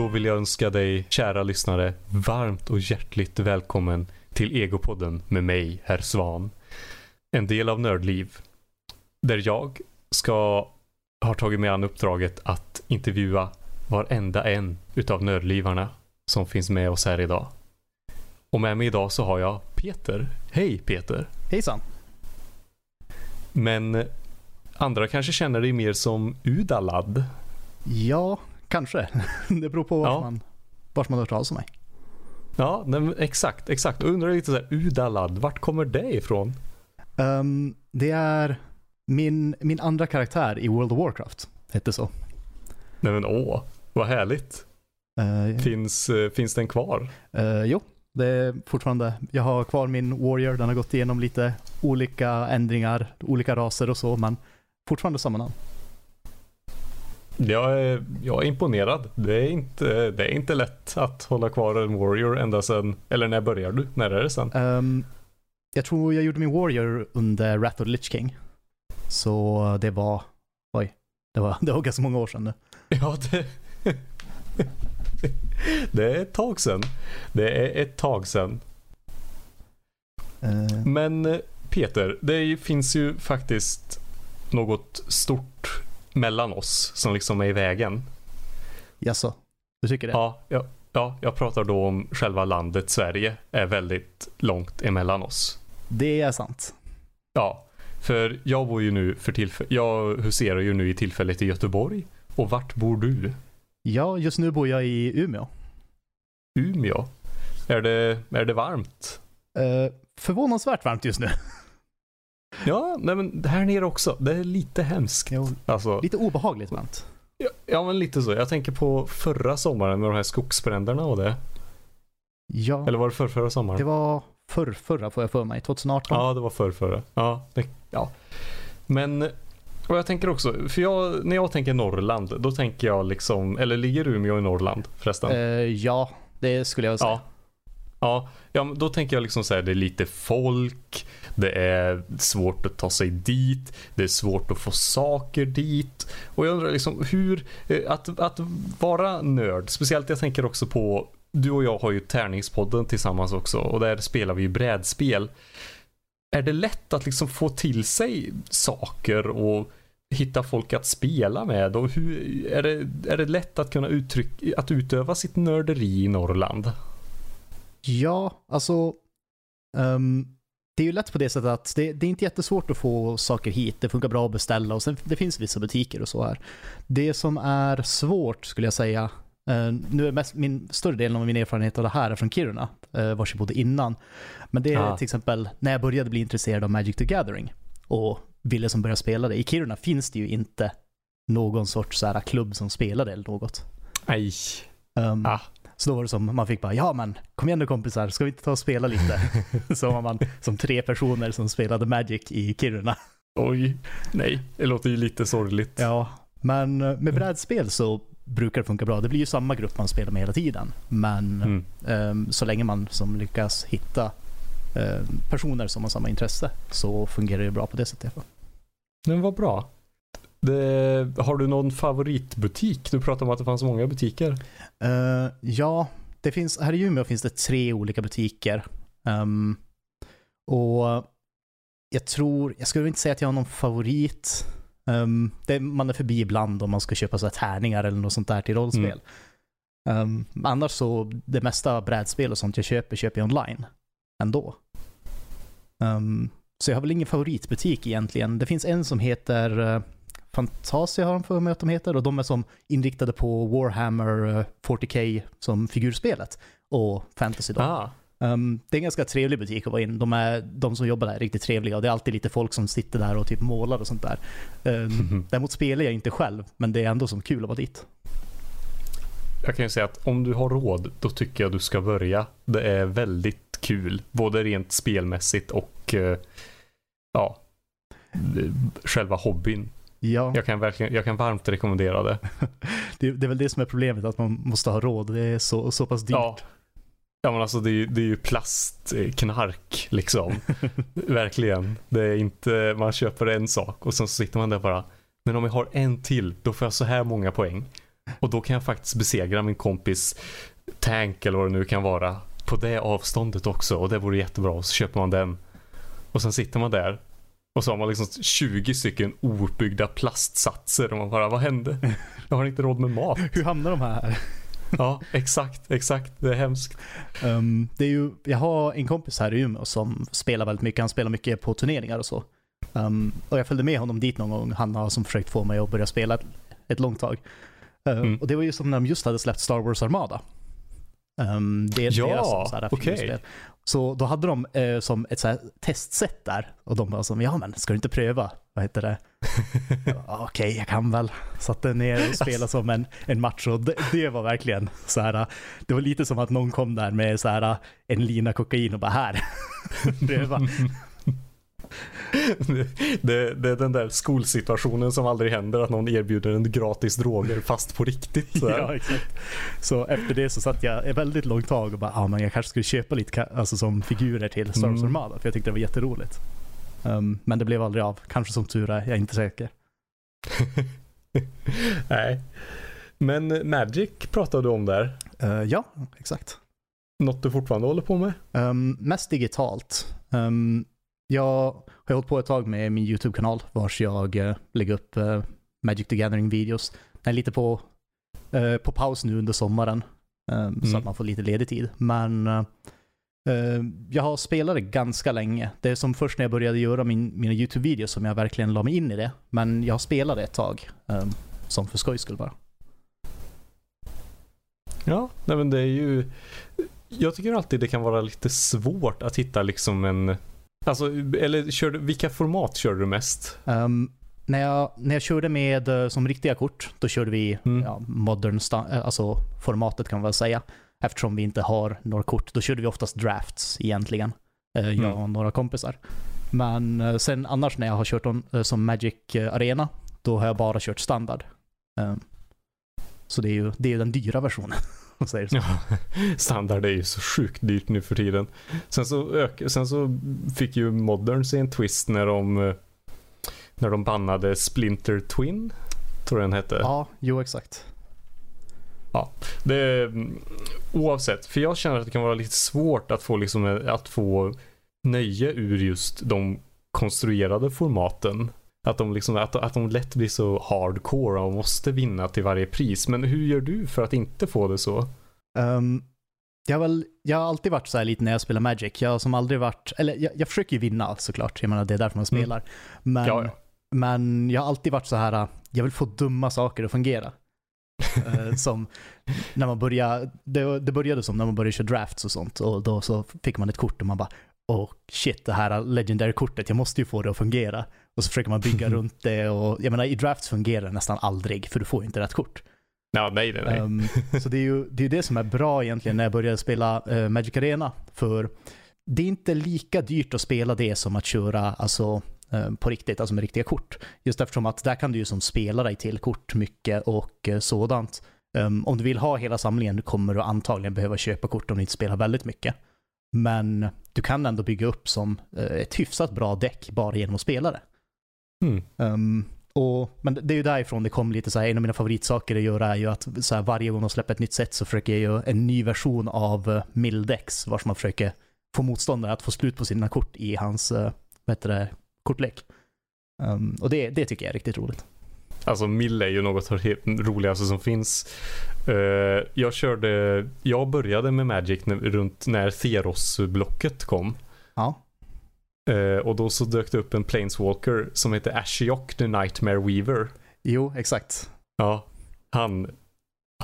Då vill jag önska dig, kära lyssnare, varmt och hjärtligt välkommen till Egopodden med mig, herr Svan. En del av Nördliv. Där jag ska ha tagit mig an uppdraget att intervjua varenda en utav nördlivarna som finns med oss här idag. Och med mig idag så har jag Peter. Hej Peter. Hejsan. Men andra kanske känner dig mer som Udalad. Ja, kanske. Det beror på vart Ja. man, vart man har hört talas om mig. Ja, nej, exakt, exakt. Och undrar lite så här, Udalad, vart kommer det ifrån? Ehm, det är min, min andra karaktär i World of Warcraft. Hette så. Nej men åh, vad härligt. Uh, Finns, eh, finns den kvar? jo, det är fortfarande. Jag har kvar min Warrior. Den har gått igenom lite olika ändringar, olika raser och så, men fortfarande samma namn. Jag är, jag är imponerad. Det är, inte, det är inte lätt att hålla kvar en Warrior ända sen, eller när börjar du? När är det sen? Ehm, jag tror jag gjorde min Warrior under Wrath of the Lich King. Så det var, oj, det var, det var ganska många år sedan nu. Ja, det... det är ett tag sen. Det är ett tag sen. Uh, Men eh, Peter, det finns ju faktiskt något stort mellan oss som liksom är i vägen. jaså, du tycker det? Ja, ja, ja, jag pratar då om själva landet Sverige är väldigt långt emellan oss. Det är sant. Ja, för jag bor ju nu för tillfället, jag huserar ju nu i tillfället i Göteborg. Och vart bor du? Ja, just nu bor jag i Umeå. Umeå. Är det, är det varmt? Uh, förvånansvärt varmt just nu. Ja, nej men här nere också. Det är lite hemskt. Jo, Alltså, lite obehagligt varmt. ja, ja men lite så. Jag tänker på förra sommaren med de här skogsbränderna och det. Ja, Eller var det för förra sommaren? det var förr, förra får jag för mig, 2018. Ja, det var förr, förra. Ja, det, ja. Men, och jag tänker också, för jag, när jag tänker Norrland, då tänker jag liksom, eller ligger Umeå i Norrland förresten? Eh, ja, det skulle jag säga. ja. Ja, ja, då tänker jag liksom så här, det är lite folk, det är svårt att ta sig dit, det är svårt att få saker dit. Och jag undrar liksom hur, eh, att, att vara nörd, speciellt jag tänker också på, du och jag har ju tärningspodden tillsammans också och där spelar vi ju brädspel. Är det lätt att liksom få till sig saker och hitta folk att spela med och hur, är det, är det lätt att kunna uttryck, att utöva sitt nörderi i Norrland? Ja, alltså. um, det är ju lätt på det sättet att det, det är inte jättesvårt att få saker hit. Det funkar bra att beställa och sen det finns vissa butiker och så här. Det som är svårt skulle jag säga, eh, nu är mest, min större delen av min erfarenhet av det här är från Kiruna, uh, vars jag bodde innan. Men det är Ah. till exempel när jag började bli intresserad av Magic the Gathering och ville som börja spela det. I Kiruna finns det ju inte någon sorts så här, klubb som spelar det eller något. Nej. Um, Ah. Så då var det som, man fick bara, ja men kom igen nu kompisar, ska vi inte ta och spela lite? så var man som tre personer som spelade Magic i Kiruna. Oj. Nej, det låter ju lite sorgligt. Ja, men med brädspel så brukar det funka bra. Det blir ju samma grupp man spelar med hela tiden. Men Mm. ehm, så länge man som lyckas hitta ehm, personer som har samma intresse så fungerar det bra på det sättet. Men vad bra. Det, har du någon favoritbutik? Du pratade om att det fanns många butiker. Eh, ja, det finns, här i Umeå finns det tre olika butiker. Ehm, och jag tror, jag skulle inte säga att jag har någon favorit. Um, det, man är förbi ibland om man ska köpa så här tärningar eller något sånt där till rollspel. Ehm, annars så, det mesta brädspel och sånt jag köper, köper jag online. Ändå. Så jag har väl ingen favoritbutik egentligen. Det finns en som heter uh, Fantasia har de för mig att de heter och de är som inriktade på Warhammer eh, 40K som figurspelet och fantasy då. Ah. Um, det är en ganska trevlig butik att vara in. De, är, de som jobbar där är riktigt trevliga och det är alltid lite folk som sitter där och typ målar och sånt där. Um, däremot spelar jag inte själv, men det är ändå som kul att vara dit. Jag kan ju säga att om du har råd, då tycker jag du ska börja. Det är väldigt kul. Både rent spelmässigt och eh, ja, eh, själva hobbyn. Ja, Jag kan, verkligen, jag kan varmt rekommendera det. det, det är väl det som är problemet, att man måste ha råd. Det är så, så pass dyrt. Ja. Ja men alltså det är, ju- det är ju plastknark liksom. Verkligen. Det är inte, man köper en sak och sen så sitter man där bara. Men om jag har en till, då får jag så här många poäng. Och då kan jag faktiskt besegra min kompis tank eller vad det nu kan vara på det avståndet också och det vore jättebra och så köper man den. Och sen sitter man där och så har man liksom 20 stycken ouppbyggda plastsatser och man bara, vad hände? Jag har inte råd med mat. Hur hamnar de här? Ja, exakt, exakt. Det är hemskt. Um, det är ju, jag har en kompis här i Umeå som spelar väldigt mycket. Han spelar mycket på turneringar och så. Um, och jag följde med honom dit någon gång. Han har som försökt få mig att börja spela ett, ett långt tag. Uh, mm. Och det var ju som när de just hade släppt Star Wars Armada. Um, det är ja, deras så okay. Så då hade de eh, som ett så här testset där. Och de bara som, ja men ska du inte pröva? Vad heter det? Okej, okay, jag kan väl. Satte ner och spelade som en, en match och det, det, var verkligen så här. Det var lite som att någon kom där med så här en lina kokain och bara här, pröva. det, det, är den där skolsituationen som aldrig händer att någon erbjuder en gratis droger fast på riktigt. Så ja. Så efter det så satt jag ett väldigt långt tag och bara, ah, men jag kanske skulle köpa lite alltså, som figurer till Star Wars mm. Armada för jag tyckte det var jätteroligt. Um, men det blev aldrig av. Kanske som tur är, jag är inte säker. Nej. Men Magic pratade du om där. Uh, ja, exakt. Något du fortfarande håller på med? Um, mest digitalt. Um, jag har hållit på ett tag med min YouTube-kanal vars jag uh, lägger upp uh, Magic the Gathering-videos. Den är lite på, uh, på paus nu under sommaren. Mm. Så att man får lite ledig tid. Men jag har spelat det ganska länge. Det är som först när jag började göra min, mina YouTube-videos som jag verkligen la mig in i det. Men jag har spelat det ett tag. Um, som för skojs skull bara. Ja, nej men det är ju... Jag tycker alltid det kan vara lite svårt att hitta liksom en Alltså, eller körde, vilka format körde du mest? Um, när, jag, när jag körde med uh, som riktiga kort, då körde vi mm. ja, modern, uh, alltså formatet kan man väl säga. Eftersom vi inte har några kort, då körde vi oftast drafts egentligen. Uh, jag mm. och några kompisar. Men sen annars när jag har kört on, som Magic Arena, då har jag bara kört standard. Um, så det är ju det är den dyra versionen. säger så. Ja, standard är ju så sjukt dyrt nu för tiden. Sen så, ök, sen så fick ju Modern sig en twist när de eh, när de bannade Splinter Twin. Tror jag den hette. Ja, jo exakt. Ja, det oavsett. För jag känner att det kan vara lite svårt att få liksom att få nöje ur just de konstruerade formaten. Att de, liksom, att, att de lätt blir så hardcore och måste vinna till varje pris. Men hur gör du för att inte få det så? Um, jag, har väl, jag har alltid varit så här lite när jag spelar Magic. Jag har som aldrig varit, eller jag, jag försöker ju vinna såklart. Jag menar det är därför man mm. spelar. Mm. Men, ja, ja. men jag har alltid varit så här, jag vill få dumma saker att fungera. uh, som när man började, det, det började som när man började köra drafts och sånt. Och då så fick man ett kort och man bara, och shit, det här legendary-kortet, jag måste ju få det att fungera. Och så försöker man bygga runt det och jag menar i drafts fungerar det nästan aldrig för du får ju inte rätt kort. Ja, nej, nej, nej. Um, så det är ju det, är det som är bra egentligen när jag började spela uh, Magic Arena. För det är inte lika dyrt att spela det som att köra alltså, uh, på riktigt, alltså med riktiga kort. Just eftersom att där kan du ju som spela dig till kort mycket och uh, sådant. Um, om du vill ha hela samlingen kommer du antagligen behöva köpa kort om du inte spelar väldigt mycket. Men du kan ändå bygga upp som ett hyfsat bra däck bara genom att spela det. Mm. Um, och, men det är ju därifrån det kom lite så här, en av mina favoritsaker att göra är ju att så här, varje gång de släpper ett nytt set så försöker jag göra en ny version av uh, Mildex, vars man försöker få motståndare att få slut på sina kort i hans, uh, vad heter det, kortlek. Um, och det, det tycker jag är riktigt roligt. Alltså Mill är ju något av det roligaste som finns. Uh, jag körde, jag började med Magic runt när Theros-blocket kom. Ja. Uh, och då så dök det upp en Planeswalker som heter Ashiok the Nightmare Weaver. Jo, exakt. Ja, han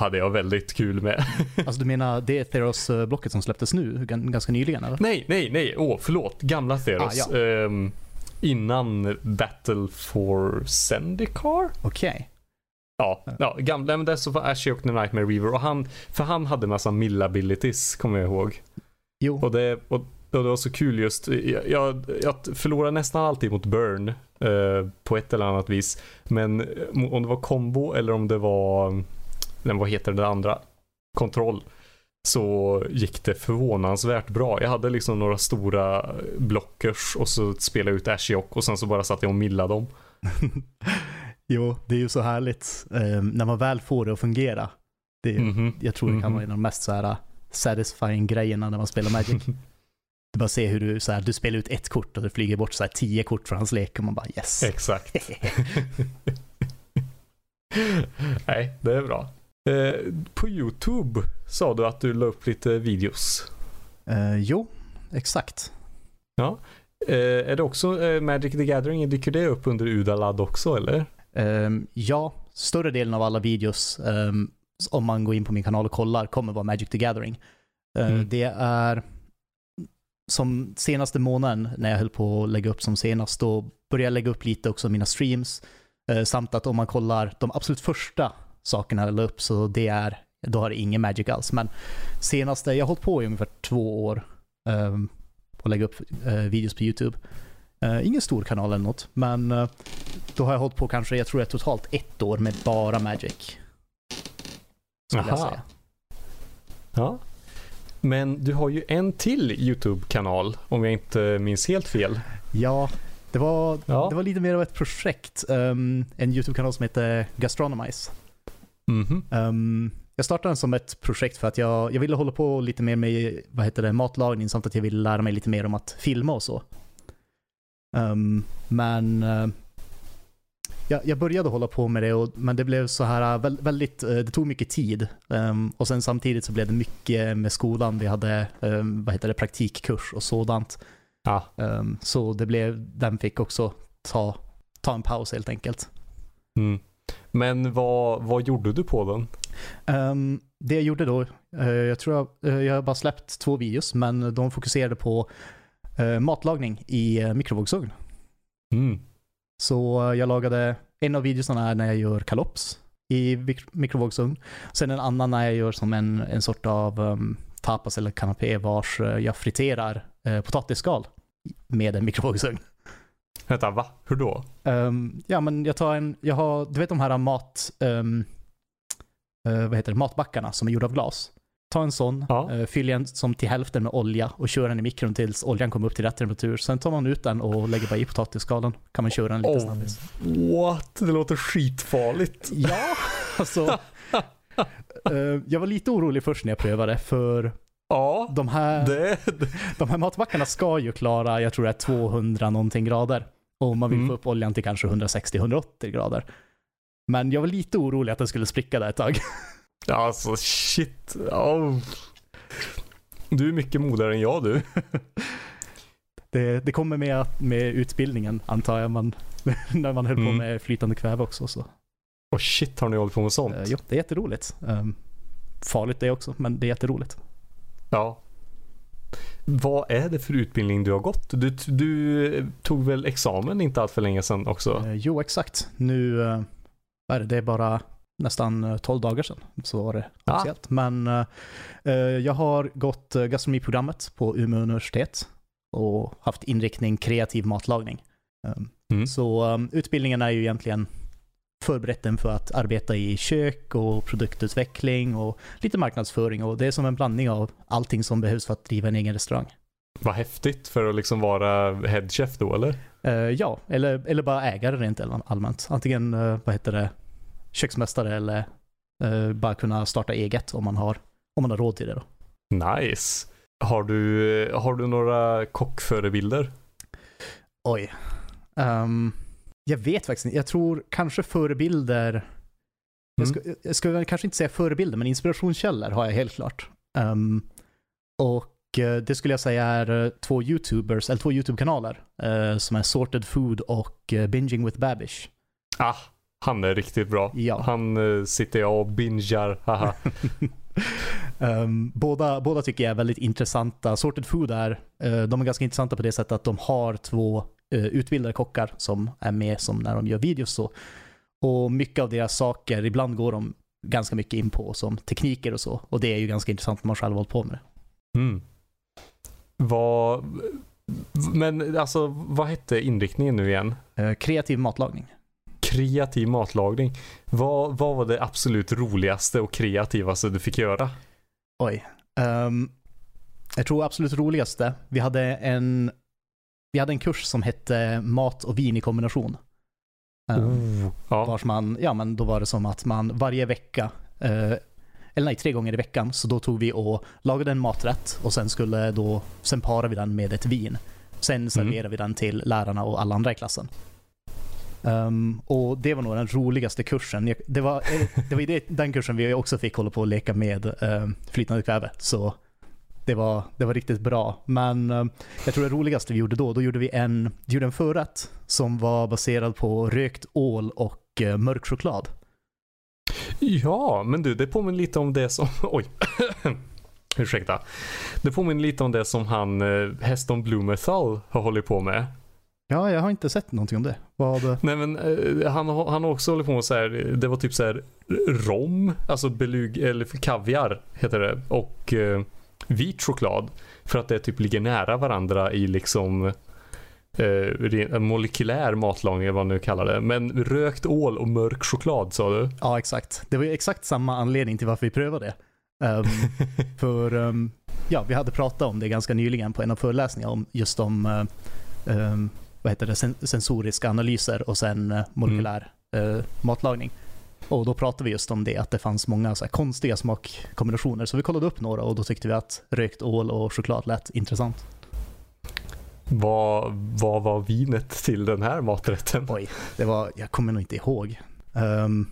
hade jag väldigt kul med. alltså du menar det Theros-blocket som släpptes nu, ganska nyligen eller? Nej, nej, nej. Åh, oh, förlåt. Gamla Theros. Ah, ja. um, innan Battle for Zendikar. Okej. Okay. Ja, ja, gamla, men det så var Ashiok the Nightmare Weaver och han, för han hade massa mill abilities, kommer jag ihåg. Jo. Och det, och och det var så kul just. Jag, jag, jag förlorar nästan alltid mot Burn. Eh, på ett eller annat vis. Men eh, om det var combo eller om det var, vad heter det andra? Kontroll. Så gick det förvånansvärt bra. Jag hade liksom några stora blockers och så spelade jag ut Ashiok och sen så bara satt jag och millade dem. Jo, det är ju så härligt eh, när man väl får det att fungera. Det, Mhm. Jag tror det kan Mhm. vara en av de mest så här, satisfying grejerna när man spelar Magic. Du bara ser hur du, så här, du spelar ut ett kort och det flyger bort så här, tio kort från hans lek och man bara yes. Exakt. Nej, det är bra. Eh, på YouTube sa du att du la upp lite videos. Eh, jo, exakt. Eh, är det också eh, Magic the Gathering? Dyker det upp under Udalad också eller? Ehm, ja, större delen av alla videos, ehm, om man går in på min kanal och kollar, kommer vara Magic the Gathering. Eh, Mm. Det är som senaste månaden när jag höll på att lägga upp som senast, då började jag lägga upp lite också mina streams. Eh, samt att om man kollar de absolut första sakerna jag la upp, så det är, då har det ingen Magic alls. Men senaste, jag har hållit på i ungefär två år um, och lägga upp eh, videos på YouTube. Eh, ingen stor kanal eller något, men eh, då har jag hållit på kanske, jag tror jag totalt ett år med bara Magic. Skulle jag säga. Ja. Men du har ju en till YouTube-kanal om jag inte minns helt fel. Ja, det var, Ja. det var lite mer av ett projekt. Um, en YouTube-kanal som heter Gastronomize. Mhm. Um, jag startade den som ett projekt för att jag, jag ville hålla på lite mer med vad heter det, matlagning samt att jag ville lära mig lite mer om att filma och så. Um, men uh, jag, jag började hålla på med det, och, men det blev så här uh, väl- väldigt, uh, det tog mycket tid. Um, och sen samtidigt så blev det mycket med skolan. Vi hade um, vad heter det, praktikkurs och sådant. Ja. Så det blev, den fick också ta, ta en paus helt enkelt. Mm. Men vad, vad gjorde du på den? Um, det jag gjorde då, eh, jag tror jag, eh, jag har bara släppt två videos, men de fokuserade på eh, matlagning i uh, mikrovågsugn. Mm. Så jag lagade, en av videorna är när jag gör kalops i mik- mikrovågsugn. Sen en annan när jag gör som en, en sort av um, tapas eller kanapé vars jag friterar uh, potatisskal med en mikrovågsugn. Vänta, va? Hur då? Ehm, ja, men jag tar en, jag har, du vet de här mat, ehm, eh, vad heter det, matbackarna som är gjorda av glas. Ta en sån, Ja. uh, fyll den som till hälften med olja och kör den i mikron tills oljan kommer upp till rätt temperatur. Sen tar man ut den och lägger bara i potatisskalen. Kan man köra den lite Oh. snabbis. What? Det låter skitfarligt. Ja, alltså. eh, jag var lite orolig först när jag prövade för Ja, de här, det, det. de här matbackarna ska ju klara, jag tror det är 200 någonting grader. Och man vill Mm. få upp oljan till kanske 160-180 grader. Men jag var lite orolig att den skulle spricka där ett tag. Alltså shit. Oh. Du är mycket modigare än jag du. Det, det kommer med, med utbildningen antar jag, man, när man höll på Mm. med flytande kväve också. Så. Och shit har ni hållit på med sånt? Eh, jo, det är jätteroligt. Um, farligt det också, men det är jätteroligt. Ja. Vad är det för utbildning du har gått? Du, du tog väl examen inte allt för länge sedan också? Eh, jo, exakt. Nu, vad är det, det är bara nästan eh, 12 dagar sedan så var det Ja. officiellt. Men eh, eh, jag har gått gastronomiprogrammet på Umeå universitet och haft inriktning kreativ matlagning. Um, Mm. Så um, utbildningen är ju egentligen förberett en för att arbeta i kök och produktutveckling och lite marknadsföring och det är som en blandning av allting som behövs för att driva en egen restaurang. Vad häftigt för att liksom vara headchef då eller? Eh, ja, eller, eller bara ägare rent all- allmänt. Antingen, eh, vad heter det, köksmästare eller eh, bara kunna starta eget om man har, om man har råd till det då. Nice. Har du, har du några kockförebilder? Oj. Ehm, jag vet faktiskt inte. Jag tror kanske förebilder. Jag, Mm. ska, jag ska väl kanske inte säga förebilder, men inspirationskällor har jag helt klart. Ehm, och eh, det skulle jag säga är eh, två YouTubers, eller två YouTube-kanaler, eh, som är Sorted Food och Binging with Babish. Ah, han är riktigt bra. Ja. Han eh, sitter jag och bingar, Ehm, båda, båda tycker jag är väldigt intressanta. Sorted Food är, eh, de är ganska intressanta på det sättet att de har två uh, utbildade kockar som är med som när de gör videos. Så. Och mycket av deras saker, ibland går de ganska mycket in på som tekniker och så. Och det är ju ganska intressant när man själv hållit på med det. Mm. Vad, men alltså vad hette inriktningen nu igen? Eh, kreativ matlagning. Kreativ matlagning. Vad, vad var det absolut roligaste och kreativaste du fick göra? Oj. Ehm, jag tror absolut roligaste, vi hade en vi hade en kurs som hette mat och vin i kombination. Um, Oh, ja. Vars man, ja men då var det som att man varje vecka, eh, eller nej, tre gånger i veckan, så då tog vi och lagade en maträtt och sen skulle då, sen parade vi den med ett vin. Sen serverade vi den till lärarna och alla andra i klassen. Um, och det var nog den roligaste kursen. Jag- Det var, eh, det var i det, den kursen vi också fick hålla på och leka med um, flytande kväve. Så det var, det var riktigt bra. Men um, jag tror det roligaste vi gjorde då, då gjorde vi en, gjorde en förrätt som var baserad på rökt ål och uh, mörk choklad. Ja, men du, det påminner lite om det som... Oj. Ursäkta. Det påminner lite om det som han, eh, Heston Blumenthal, har hållit på med. Ja, jag har inte sett någonting om det. Vad, Nej men eh, han, har- han har också hållit på med så här, det var typ så här rom, alltså belug, eller kaviar heter det, och eh, vit choklad. För att det typ ligger nära varandra i liksom eh, molekylär matlagning eller vad man nu kallar det. Men rökt ål och mörk choklad sa du? ja, exakt. Det var ju exakt samma anledning till varför vi prövade det. Um, för um, ja, vi hade pratat om det ganska nyligen på en av föreläsningarna om just om um, vad heter det, sen, sensoriska analyser och sen uh, molekylär uh, matlagning. Och då pratade vi just om det, att det fanns många så konstiga smakkombinationer. Så vi kollade upp några och då tyckte vi att rökt ål och choklad lät intressant. Vad, vad var vinet till den här maträtten? Oj, det var, jag kommer nog inte ihåg. Um,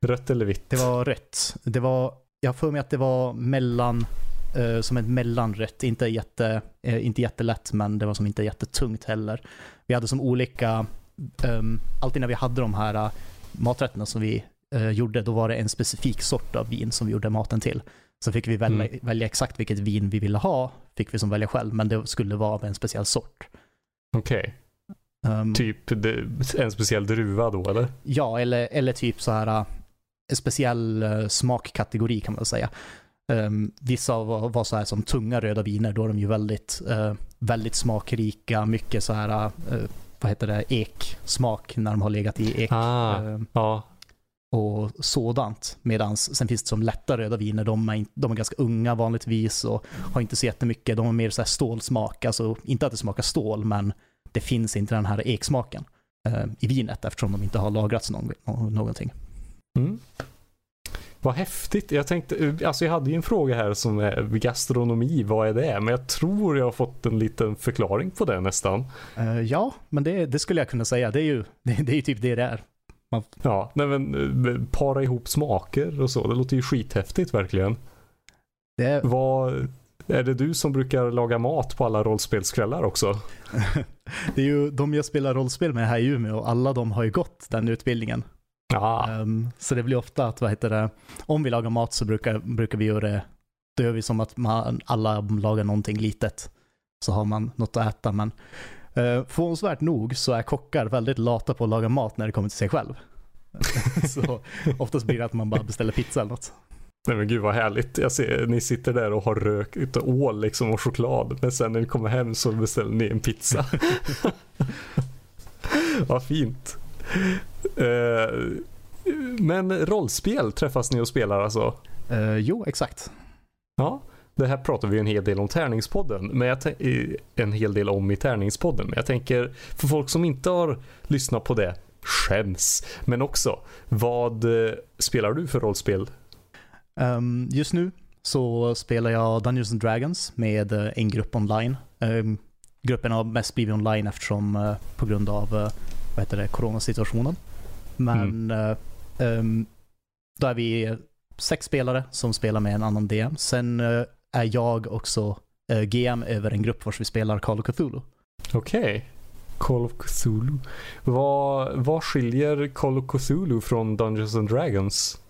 Rött eller vitt? Det var rött. Det var, jag har för mig att det var mellan, eh, som ett mellanrött. Inte, jätte, eh, inte jättelätt, men det var som inte jättetungt heller. Vi hade som olika, ehm, alltid när vi hade de här eh, maträtterna som vi eh, gjorde, då var det en specifik sort av vin som vi gjorde maten till. Så fick vi välja, Mm. välja exakt vilket vin vi ville ha, fick vi som välja själv, men det skulle vara av en speciell sort. Okej. Ehm, Typ en speciell druva då eller? Ja, eller, eller typ så här en speciell äh, smakkategori kan man säga. Um, vissa var, var så här som tunga röda viner, då är de ju väldigt, äh, väldigt smakrika, mycket så här, äh, vad heter det, eksmak när de har legat i ek. Ah, ehm, ja. och sådant. Medan sen finns det som lätta röda viner, de är, de är ganska unga vanligtvis och har inte så jättemycket, de har mer så här stålsmak, alltså inte att det smakar stål, men det finns inte den här eksmaken eh, i vinet eftersom de inte har lagrats någon, nå- någonting. Mm. Vad häftigt. Jag tänkte, alltså jag hade ju en fråga här som är gastronomi, vad är det? Men jag tror jag har fått en liten förklaring på det nästan. Eh, ja, men det, det skulle jag kunna säga, det är ju, det, det är ju typ det det är. Ja, nej men eh, para ihop smaker och så. Det låter ju skithäftigt verkligen. Det är, Vad, är det du som brukar laga mat på alla rollspelskvällar också? det är ju de jag spelar rollspel med här i Umeå alla de har ju gått den utbildningen. Ja, Ehm, så det blir ofta att, vad heter det, om vi lagar mat så brukar, brukar vi göra det, då gör vi som att man, alla lagar någonting litet. Så har man något att äta. Men uh, förvånansvärt nog så är kockar väldigt lata på att laga mat när det kommer till sig själv. så oftast blir det att man bara beställer pizza eller något. nej men gud vad härligt. Jag ser, ni sitter där och har rökt och ål liksom och choklad. Men sen när ni kommer hem så beställer ni en pizza. vad fint. Eh, men rollspel träffas ni och spelar alltså? Eh, jo, exakt. Ja, det här pratar vi en hel del om tärningspodden, men jag en hel del om i tärningspodden. Men jag tänker för folk som inte har lyssnat på det, skäms. Men också, vad eh, spelar du för rollspel? Ehm, just nu så spelar jag Dungeons and Dragons med en grupp online. Ehm, gruppen har mest blivit online eftersom eh, på grund av eh, vad heter det, coronasituationen. Men eh, ehm, då är vi sex spelare som spelar med en annan DM. Sen eh, är jag också eh, GM över en grupp vars vi spelar Call of Cthulhu. Okej. Call of Cthulhu. Vad, vad skiljer Call of Cthulhu från Dungeons and Dragons?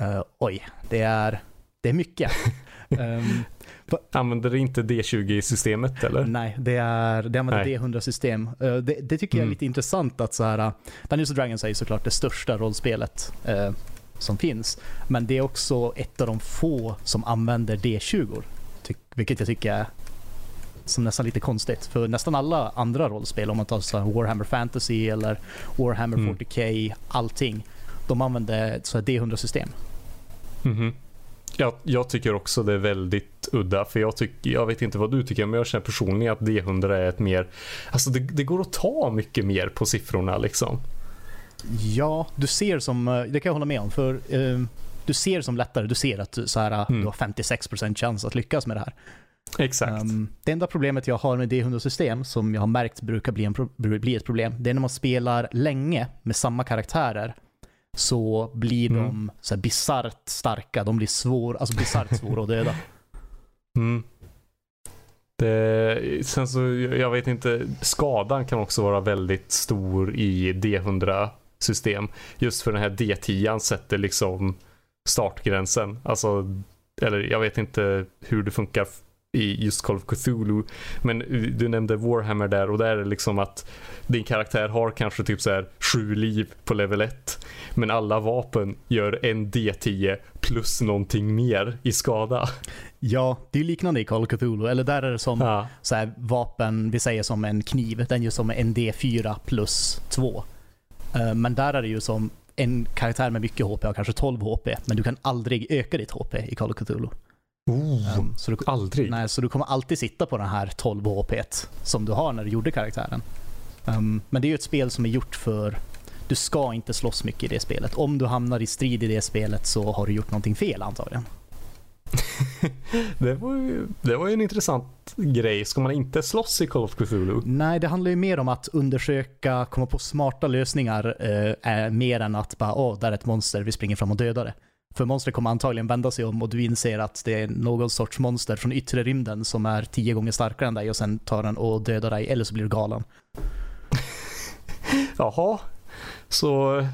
Eh, oj, det är, det är mycket. Ehm, Använder det inte D20-systemet eller? Nej, det, är, det använder Nej. D100-system. Eh, det, det tycker jag är Mm. lite intressant att så här, uh, Dungeons Dragons är såklart det största rollspelet eh, som finns. Men det är också ett av de få som använder D20. Ty- vilket jag tycker är som nästan lite konstigt. För nästan alla andra rollspel, om man tar så Warhammer Fantasy eller Warhammer Mm. 40K, allting. De använder ett så här D100-system. Mhm. Jag, jag tycker också det är väldigt udda för jag tycker, jag vet inte vad du tycker men jag känner personligen att D100 är ett mer, alltså det, det går att ta mycket mer på siffrorna liksom. Ja, du ser som, eh, det kan jag hålla med om, för eh, du ser som lättare, du ser att så här, Mm. du har 56% chans att lyckas med det här. Exakt. Um, det enda problemet jag har med D100-system, som jag har märkt brukar bli, pro- bli ett problem, det är när man spelar länge med samma karaktärer så blir Mm. de så här bisarrt starka. De blir svår, alltså bisarrt svåra att döda. Mm. Det, sen så, jag vet inte, skadan kan också vara väldigt stor i D100 system. Just för den här D10 sätter liksom startgränsen. Alltså, eller jag vet inte hur det funkar i just Call of Cthulhu. Men du nämnde Warhammer där och där är det liksom att din karaktär har kanske typ så här sju liv på level 1. Men alla vapen gör en D10 plus någonting mer i skada. Ja, det är liknande i Call of Cthulhu. Eller där är det som Ja. så här, vapen, vi säger som en kniv, den gör som en D4 plus 2. Eh, Men där är det ju som en karaktär med mycket HP har kanske 12 HP, men du kan aldrig öka ditt HP i Call of Cthulhu. Oh, Um, så, du, aldrig. nej, så du kommer alltid sitta på den här 12 HP som du har när du gjorde karaktären. Um, men det är ju ett spel som är gjort för du ska inte slåss mycket i det spelet. Om du hamnar i strid i det spelet så har du gjort någonting fel antagligen. Det var, ju, det var ju en intressant grej. Ska man inte slåss i Call of Cthulhu? Nej, det handlar ju mer om att undersöka, komma på smarta lösningar, eh, mer än att bara åh, där är ett monster, vi springer fram och dödar det. För monstret kommer antagligen vända sig om och du inser att det är någon sorts monster från yttre rymden som är tio gånger starkare än dig och sen tar den och dödar dig, eller så blir du galen. Jaha. Så,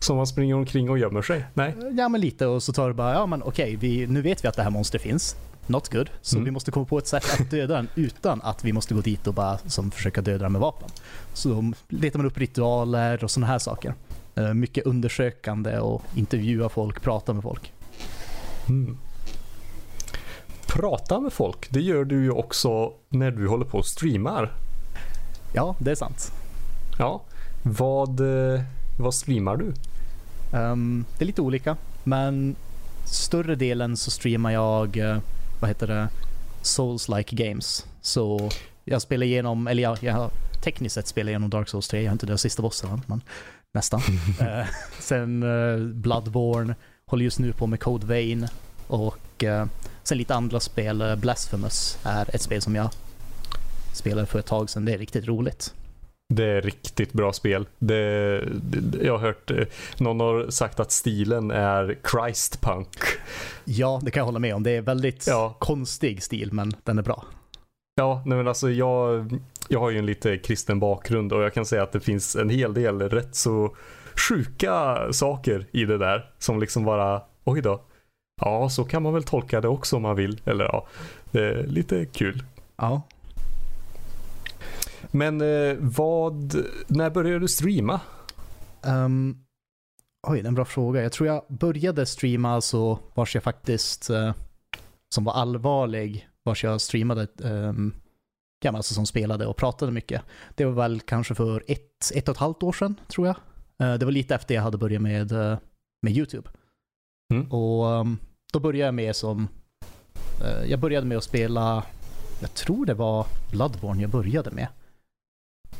så man springer omkring och gömmer sig? Nej. Ja, men lite och så tar du bara, ja men okej, vi, nu vet vi att det här monstret finns. Not good. Så Mm. vi måste komma på ett sätt att döda den utan att vi måste gå dit och bara som försöka döda den med vapen. Så då letar man upp ritualer och sådana här saker. Eh, Mycket undersökande och intervjua folk, prata med folk. Mm. Prata med folk, det gör du ju också när du håller på och streamar. Ja, det är sant. Ja. Vad, eh, vad streamar du? Ehm, det är lite olika, men större delen så streamar jag, eh, vad heter det, Souls-like games. Så jag spelar igenom, eller jag, jag tekniskt sett spelat igenom Dark Souls 3, jag har inte dödat sista bossen men nästan. Eh, sen eh, Bloodborne, håller just nu på med Code Vein och eh, sen lite andra spel. Eh, Blasphemous är ett spel som jag spelade för ett tag sedan, det är riktigt roligt. Det är riktigt bra spel. Det, det, jag har hört eh, någon har sagt att stilen är Christ punk. Ja, det kan jag hålla med om. Det är väldigt Ja. konstig stil, men den är bra. Ja, nej men alltså jag, jag har ju en lite kristen bakgrund och jag kan säga att det finns en hel del rätt så sjuka saker i det där som liksom bara, oj då. Ja, så kan man väl tolka det också om man vill. Eller ja, lite kul. Ja. Men eh, vad, när började du streama? Um, oj, det är en bra fråga. Jag tror jag började streama alltså vars jag faktiskt, eh, som var allvarlig, vars jag streamade, um, ja, alltså som spelade och pratade mycket. Det var väl kanske för ett, ett och ett halvt år sedan, tror jag. Eh, det var lite efter jag hade börjat med, eh, med YouTube. Mm. Och um, då började jag med som, eh, jag började med att spela, jag tror det var Bloodborne jag började med.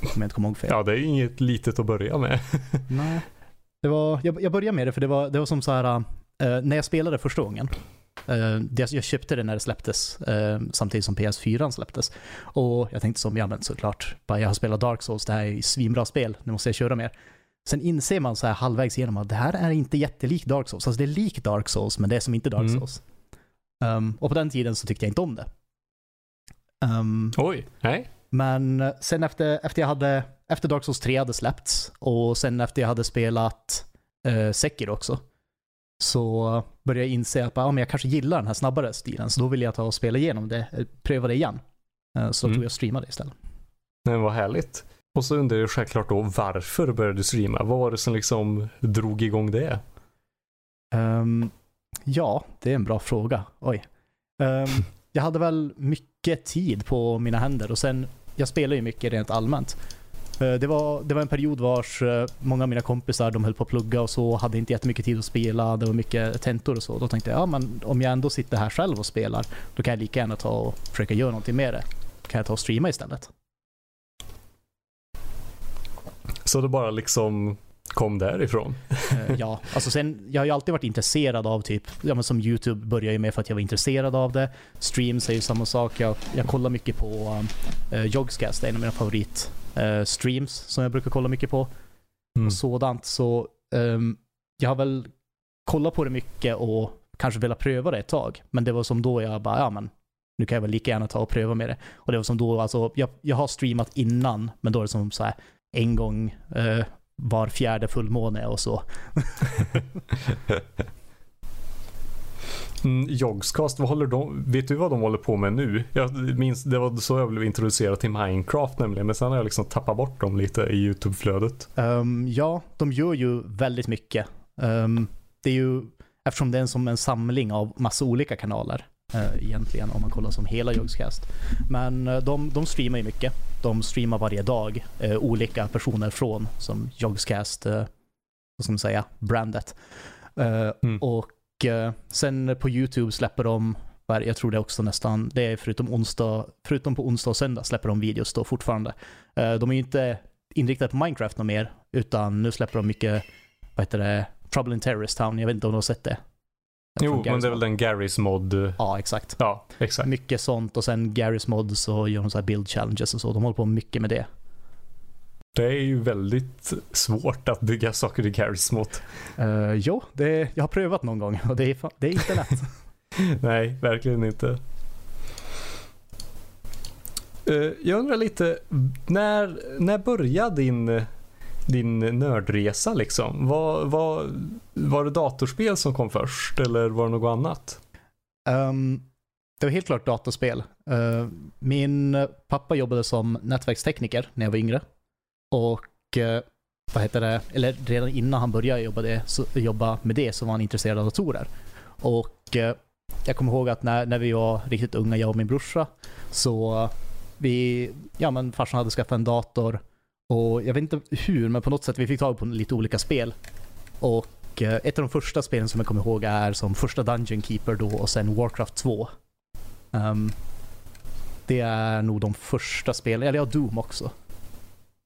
Om jag inte kommer ihåg fel. Ja, det är inget litet att börja med. Nej. Det var, jag, jag började med det för det var, det var som så här, när jag spelade första gången. Eh, jag köpte det när det släpptes, eh, samtidigt som PS4 släpptes. Och jag tänkte som, ja men såklart, bara jag har spelat Dark Souls, det här är svinbra spel, nu måste jag köra mer. Sen inser man så här halvvägs igenom att det här är inte jättelikt Dark Souls. Alltså det är likt Dark Souls, men det är som inte Dark Mm. Souls. Um, och på den tiden så tyckte jag inte om det. Um, Oj, nej. men sen efter, efter jag hade, efter Dark Souls 3 hade släppts och sen efter jag hade spelat eh, Sekiro också, så började inse att bara, ja, men jag kanske gillar den här snabbare stilen, så då vill jag ta och spela igenom det, eh, pröva det igen. Eh, så Mm. tog jag och streamade istället. Men vad härligt. Och så undrar jag självklart då varför började du streama? Vad var det som liksom drog igång det? Ehm, ja, det är en bra fråga. Oj. Ehm, jag hade väl mycket tid på mina händer och sen, jag spelar ju mycket rent allmänt. Eh, det, var, det var en period vars eh, många av mina kompisar, de höll på att plugga och så, hade inte jättemycket tid att spela, det var mycket tentor och så. Då tänkte jag, ja men om jag ändå sitter här själv och spelar, då kan jag lika gärna ta och försöka göra någonting med det. Då Kan jag ta och streama istället? Så det bara liksom kom därifrån. Eh, ja, alltså sen, jag har ju alltid varit intresserad av typ, ja men som YouTube började ju med för att jag var intresserad av det. Streams är ju samma sak. Jag, jag kollar mycket på uh, Jogscast, det är en av mina favorit uh, streams som jag brukar kolla mycket på. Mm. Och sådant. Så um, jag har väl kollat på det mycket och kanske velat pröva det ett tag. Men det var som då jag bara, ja men nu kan jag väl lika gärna ta och pröva med det. Och det var som då, alltså jag, jag har streamat innan, men då är det som så här en gång uh, var fjärde fullmåne och så. mm, Jogscast, vad håller de, vet du vad de håller på med nu? Jag minns, det var så jag blev introducerad till Minecraft nämligen, men sen har jag liksom tappat bort dem lite i YouTube-flödet. Um, ja, de gör ju väldigt mycket. Um, det är ju, eftersom det är som en samling av massa olika kanaler egentligen om man kollar som hela Jogscast. Men uh, de, de streamar ju mycket. De streamar varje dag uh, olika personer från som Jogscast, uh, vad ska man säga, brandet. Mm. Och sen på YouTube släpper de jag tror det också nästan, det är förutom, onsdag, förutom på onsdag och söndag släpper de videos då fortfarande. De är ju inte inriktade på Minecraft något mer, utan nu släpper de mycket, vad heter det, Trouble in Terrorist Town. Jag vet inte om du har sett det? Jo, men det är väl den Garys mod. Ja, exakt. Ja, exakt. Mycket sånt och sen Garys mod så gör de så här build challenges och så. De håller på mycket med det. Det är ju väldigt svårt att bygga saker i Garys mod. Uh, jo, det, jag har prövat någon gång och det är, det är inte lätt. Nej, verkligen inte. Uh, jag undrar lite, när, när började din din nördresa liksom? Var, var, var det datorspel som kom först eller var det något annat? Um, det var helt klart datorspel. Uh, min pappa jobbade som nätverkstekniker när jag var yngre. Och uh, vad heter det, eller redan innan han började jobba, det, så, jobba med det så var han intresserad av datorer. Och uh, jag kommer ihåg att när, när vi var riktigt unga, jag och min brorsa, så vi, ja men farsan hade skaffat en dator och jag vet inte hur, men på något sätt vi fick tag på lite olika spel. Och eh, ett av de första spelen som jag kommer ihåg är som första Dungeon Keeper då och sen Warcraft 2. Um, ehm, det är nog de första spelen, eller ja, Doom också.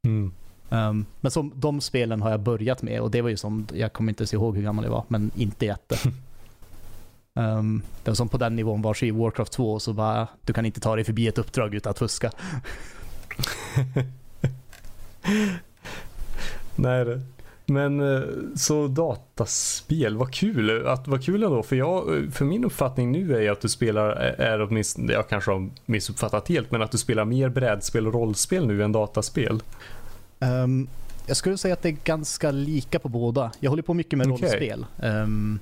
Mm. Um, men som, de spelen har jag börjat med och det var ju som, jag kommer inte ens ihåg hur gammal jag var, men inte jätte. um, det var som på den nivån var i Warcraft 2 så bara, du kan inte ta dig förbi ett uppdrag utan att fuska. Nej det. Men eh, så dataspel, vad kul. Att, vad kul ändå. För, jag, för min uppfattning nu är att du spelar, är åtminstone, jag kanske har missuppfattat helt, men att du spelar mer brädspel och rollspel nu än dataspel. Um, jag skulle säga att det är ganska lika på båda. Jag håller på mycket med okay. rollspel. Um,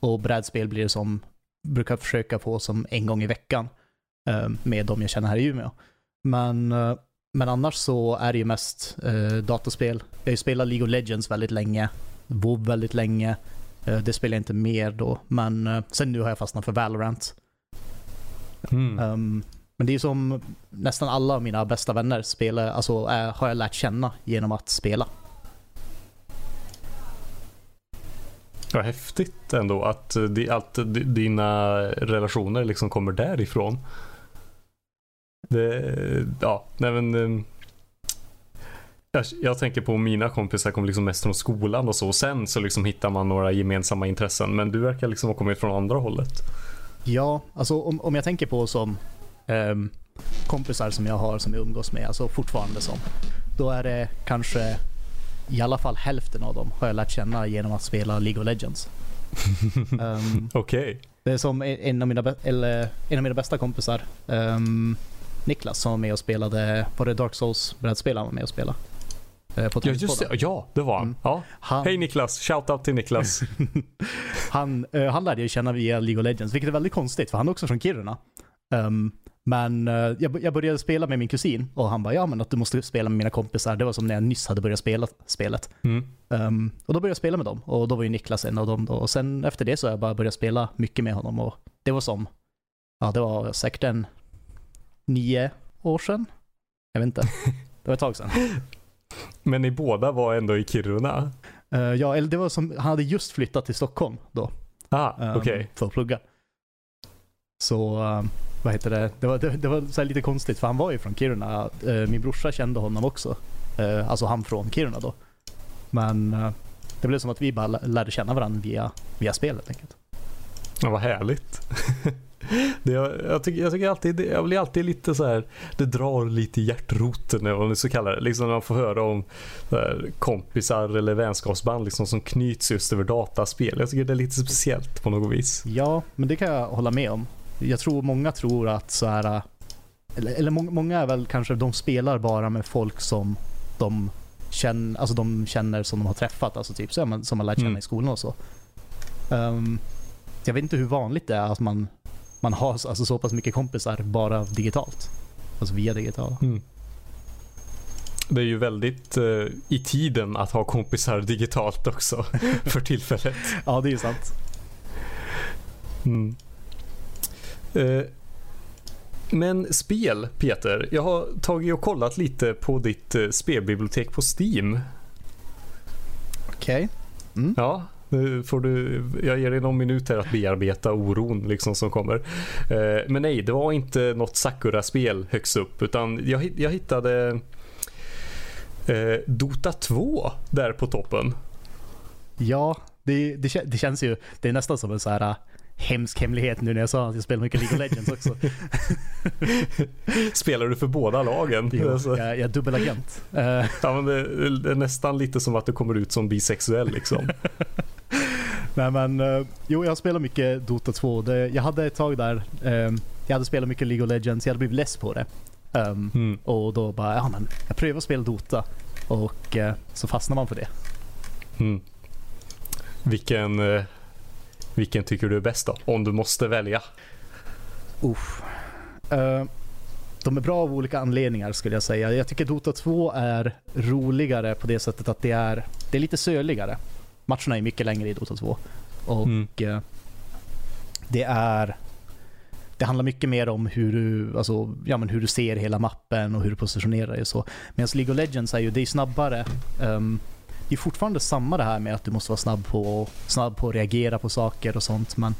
och brädspel blir det som, brukar försöka få som en gång i veckan. Um, med de jag känner här i Umeå. Men uh, men annars så är det ju mest eh, dataspel. Jag har ju spelat League of Legends väldigt länge. WoW väldigt länge. Eh, det spelar jag inte mer då. Men eh, sen nu har jag fastnat för Valorant. Mm. Um, men det är ju som nästan alla av mina bästa vänner spelar, alltså är, har jag lärt känna genom att spela. Vad häftigt ändå att, att dina relationer liksom kommer därifrån. Det, ja, nej men. Ehm, jag, jag, tänker på mina kompisar kom liksom mest från skolan och så. Och sen så liksom hittar man några gemensamma intressen. Men du verkar liksom ha kommit från andra hållet. Ja, alltså om, om jag tänker på som um, kompisar som jag har som jag umgås med, alltså fortfarande som. Då är det kanske i alla fall hälften av dem har jag lärt känna genom att spela League of Legends. um, Okej. Okay. Det är som en av mina, eller, en av mina bästa kompisar. Um, Niklas som var med och spelade, var det Dark Souls-brädspel han var med och spelade? Eh, på ja, just det. Ja, det var han. Mm. Ja. han. Hej Niklas, shoutout till Niklas. han, uh, han lärde jag känna via League of Legends, vilket är väldigt konstigt för han är också från Kiruna. Um, men uh, jag, jag, började spela med min kusin och han bara, ja men att du måste spela med mina kompisar. Det var som när jag nyss hade börjat spela spelet. Mm. Um, och då började jag spela med dem och då var ju Niklas en av dem då. Och sen efter det så har jag bara börjat spela mycket med honom och det var som, ja det var säkert en nio år sedan. Jag vet inte. Det var ett tag sedan. Men ni båda var ändå i Kiruna? Uh, ja, eller det var som, han hade just flyttat till Stockholm då. Ah, um, okej. Okay. För att plugga. Så, um, vad heter det? Det var, det, det var lite konstigt för han var ju från Kiruna. Uh, min brorsa kände honom också. Uh, alltså han från Kiruna då. Men eh, det blev som att vi bara lä- lärde känna varandra via, via spel helt enkelt. Ja, vad härligt. Det, jag, jag, tycker, jag tycker alltid, jag blir alltid lite så här, det drar lite i hjärtroten eller vad man så kallar det. Liksom när man får höra om här, kompisar eller vänskapsband liksom, som knyts just över dataspel. Jag tycker det är lite speciellt på något vis. Ja, men det kan jag hålla med om. Jag tror många tror att så här, eller, eller många, många är väl kanske, de spelar bara med folk som de känner, alltså de känner som de har träffat, alltså typ så, som man lärt känna Mm. i skolan och så. Ehm, jag vet inte hur vanligt det är att man, man har alltså, så pass mycket kompisar bara digitalt. Alltså via digitala. Mm. Det är ju väldigt eh, i tiden att ha kompisar digitalt också för tillfället. Ja, det är ju sant. Mm. Eh, men spel, Peter. Jag har tagit och kollat lite på ditt eh, spelbibliotek på Steam. Okej. Ja, nu får du, jag ger dig någon minut här att bearbeta oron liksom som kommer. Eh, men nej, det var inte något Sakura-spel högst upp utan jag, jag hittade eh, Dota 2 där på toppen. Ja, det, det, det känns ju, det är nästan som en så här äh, hemsk hemlighet nu när jag sa att jag spelar mycket League of Legends också. Spelar du för båda lagen? Jo, Alltså, jag, jag är dubbelagent. Ja, men det, det är nästan lite som att du kommer ut som bisexuell liksom. Nej men, eh, jo jag spelar mycket Dota 2. Det, jag hade ett tag där, eh, jag hade spelat mycket League of Legends, jag hade blivit less på det. Um, Mm. och då bara, ja men jag prövar att spela Dota. Och eh, så fastnar man för det. Mm. Vilken, eh, vilken tycker du är bäst då? Om du måste välja. Eh, de är bra av olika anledningar skulle jag säga. Jag tycker Dota 2 är roligare på det sättet att det är, det är lite söligare. Matcherna är mycket längre i Dota 2. Och Mm. eh, det är det handlar mycket mer om hur du, alltså, ja, men hur du ser hela mappen och hur du positionerar dig och så. Medan League of Legends är ju, det är snabbare. Um, det är fortfarande samma det här med att du måste vara snabb på, snabb på att reagera på saker och sånt. Men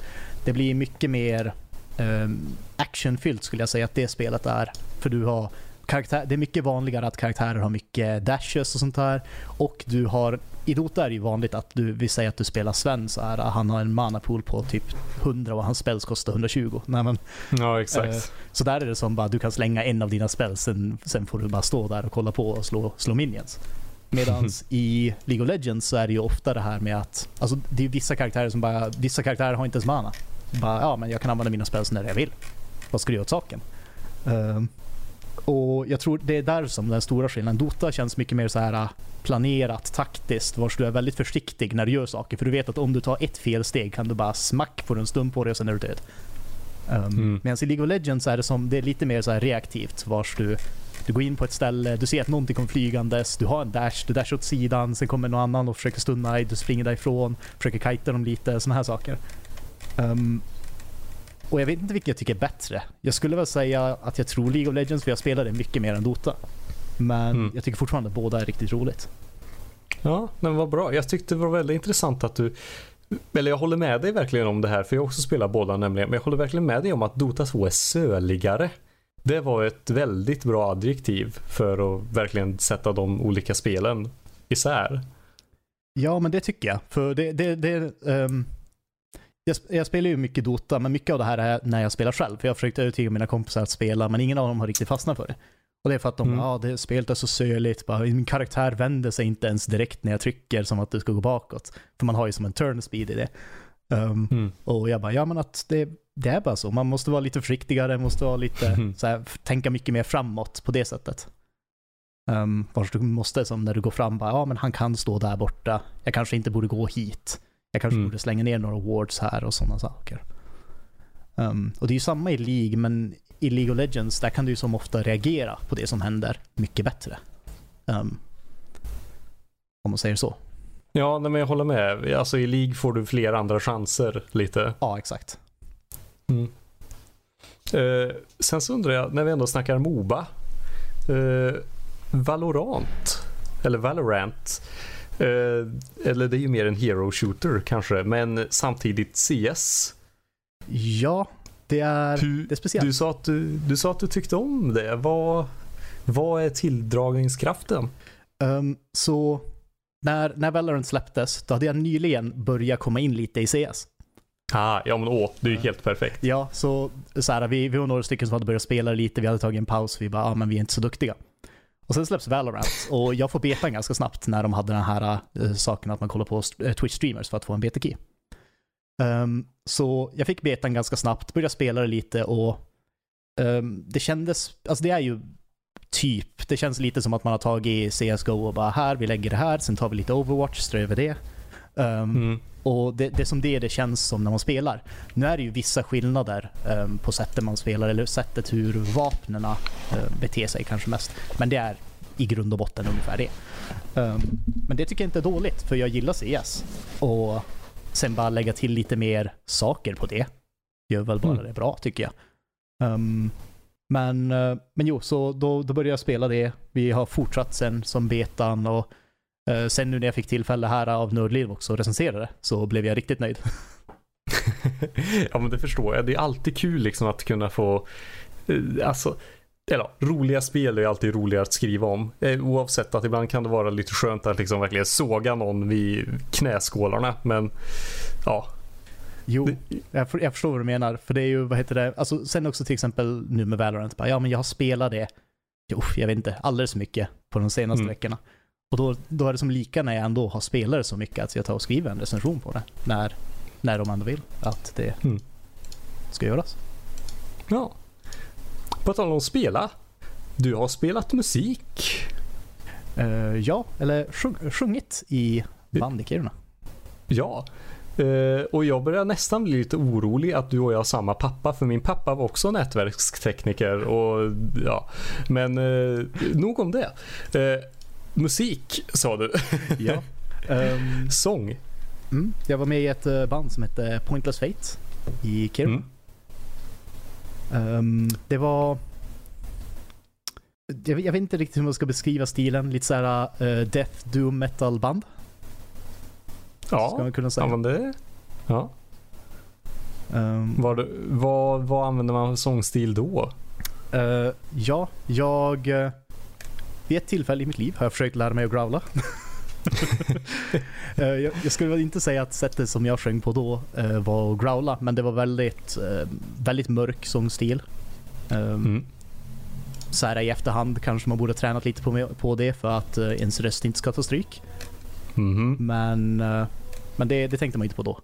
det blir mycket mer um, actionfyllt skulle jag säga att det spelet är. För du har karaktär, det är mycket vanligare att karaktärer har mycket dashes och sånt där. Och du har, i Dota är det ju vanligt att du, vi säger att du spelar Sven så här, han har en mana pool på typ 100 och hans spells kostar 120. Nej, men, Ja, exakt. Eh, så där är det som bara du kan slänga en av dina spells, sen, sen får du bara stå där och kolla på och slå, slå minions. Medan i League of Legends så är det ju ofta det här med att, alltså det är vissa karaktärer som bara, vissa karaktärer har inte ens mana. Bara, ja men jag kan använda mina spells när jag vill. Vad ska du göra åt saken? Ehm, och jag tror det är där som den stora skillnaden. Dota känns mycket mer så här äh, planerat, taktiskt, vars du är väldigt försiktig när du gör saker. För du vet att om du tar ett fel steg kan du bara smack, du en stund på dig och sen är du död. Um, Mm. Medan i League of Legends är det, som, det är lite mer så här reaktivt, vars du, du går in på ett ställe, du ser att någonting kommer flygandes, du har en dash, du dashar åt sidan, sen kommer någon annan och försöker stunna dig, du springer därifrån, försöker kajta dem lite, sådana här saker. Um, och jag vet inte vilket jag tycker är bättre. Jag skulle väl säga att jag tror League of Legends, för jag spelar det mycket mer än Dota. Men Mm. jag tycker fortfarande att båda är riktigt roligt. Ja, men vad bra. Jag tyckte det var väldigt intressant att du eller jag håller med dig verkligen om det här för jag har också spelat båda nämligen. Men jag håller verkligen med dig om att Dota 2 är söligare. Det var ett väldigt bra adjektiv för att verkligen sätta de olika spelen isär. Ja, men det tycker jag. För det, det, det ehm, jag, jag spelar ju mycket Dota, men mycket av det här är när jag spelar själv. För jag har försökt övertyga mina kompisar att spela, men ingen av dem har riktigt fastnat för det. Och det är för att de, Mm. ja, det spelet är så söligt. Bara, min karaktär vänder sig inte ens direkt när jag trycker som att det ska gå bakåt. För man har ju som en turn speed i det. Ehm, Mm. och jag bara, ja men att det, det är bara så. Man måste vara lite försiktigare, måste vara lite, Mhm. så här, tänka mycket mer framåt på det sättet. Um, vars du måste, som när du går fram, bara, ja men han kan stå där borta. Jag kanske inte borde gå hit. Jag kanske Mm. borde slänga ner några wards här och sådana saker. Um, och det är ju samma i League, men i League of Legends, där kan du ju som ofta reagera på det som händer mycket bättre. Um, om man säger så. Ja, nej, men jag håller med. Alltså i League får du fler andra chanser lite. Ja, exakt. Eh, sen så undrar jag, när vi ändå snackar Moba. Eh, Valorant. Eller Valorant. Eh, eller det är ju mer en hero shooter kanske. Men samtidigt CS. Ja, det är, Du, det är speciellt. du, sa att du, du sa att du tyckte om det. Vad, vad är tilldragningskraften? Um, så när, när Valorant släpptes, då hade jag nyligen börjat komma in lite i CS. Ah, ja men åh, det är ju helt perfekt. Ja, så, så här, vi, vi var några stycken som hade börjat spela lite, vi hade tagit en paus, vi bara, ja men vi är inte så duktiga. Och sen släpps Valorant och jag får betan ganska snabbt när de hade den här äh, saken att man kollar på eh, Twitch-streamers för att få en beta-key. Um, så jag fick betan ganska snabbt, började spela det lite och um, det kändes, alltså det är ju typ, det känns lite som att man har tagit CSGO och bara här, vi lägger det här, sen tar vi lite Overwatch, strör över det. Um, mm. Och det, det är som det det känns som när man spelar. Nu är det ju vissa skillnader um, på sättet man spelar, eller sättet hur vapnen uh, beter sig kanske mest. Men det är i grund och botten ungefär det. Um, men det tycker jag inte är dåligt, för jag gillar CS. Och sen bara lägga till lite mer saker på det gör väl bara mm. det bra tycker jag. Um, men, uh, men jo, så då, då började jag spela det. Vi har fortsatt sen som betan och sen nu när jag fick tillfälle här av Nördliv också att recensera det så blev jag riktigt nöjd. ja men det förstår jag. Det är alltid kul liksom att kunna få, uh, alltså eller roliga spel är alltid roligare att skriva om. Eh, oavsett att ibland kan det vara lite skönt att liksom verkligen såga någon vid knäskålarna. Men ja. Jo, jag, jag förstår vad du menar. För det är ju, vad heter det, alltså sen också till exempel nu med Valorant. Bara, ja men jag har spelat det, jo, jag vet inte, alldeles mycket på de senaste mm. veckorna. Och då, då är det som lika när jag ändå har spelat det så mycket att jag tar och skriver en recension på det. När, när de ändå vill att det mm. ska göras. Ja. På tal om spela. Du har spelat musik. Uh, ja, eller sjung, sjungit i band i Kiruna. Ja, uh, och jag börjar nästan bli lite orolig att du och jag har samma pappa. För min pappa var också nätverkstekniker. Och, ja. Men uh, nog om det. Musik sa du. ja. Um, Sång. Mm, jag var med i ett band som hette Pointless Fate i Kiruna. Mm. Um, det var... Jag, jag, vet inte riktigt hur man ska beskriva stilen. Lite såhär uh, death doom metal band. Ja, ska man kunna säga. men det... Ja. Um, vad, vad, vad använder man för sångstil då? Uh, ja, jag... Vid ett tillfälle i mitt liv har jag försökt lära mig att growla. Eh, jag, jag, skulle inte säga att sättet som jag sjöng på då uh, var att growla, men det var väldigt, uh, väldigt mörk sångstil. Um, mm. Så här i efterhand kanske man borde tränat lite på, på det för att uh, ens röst inte ska ta stryk. Mm. Men, men det, det, tänkte man inte på då.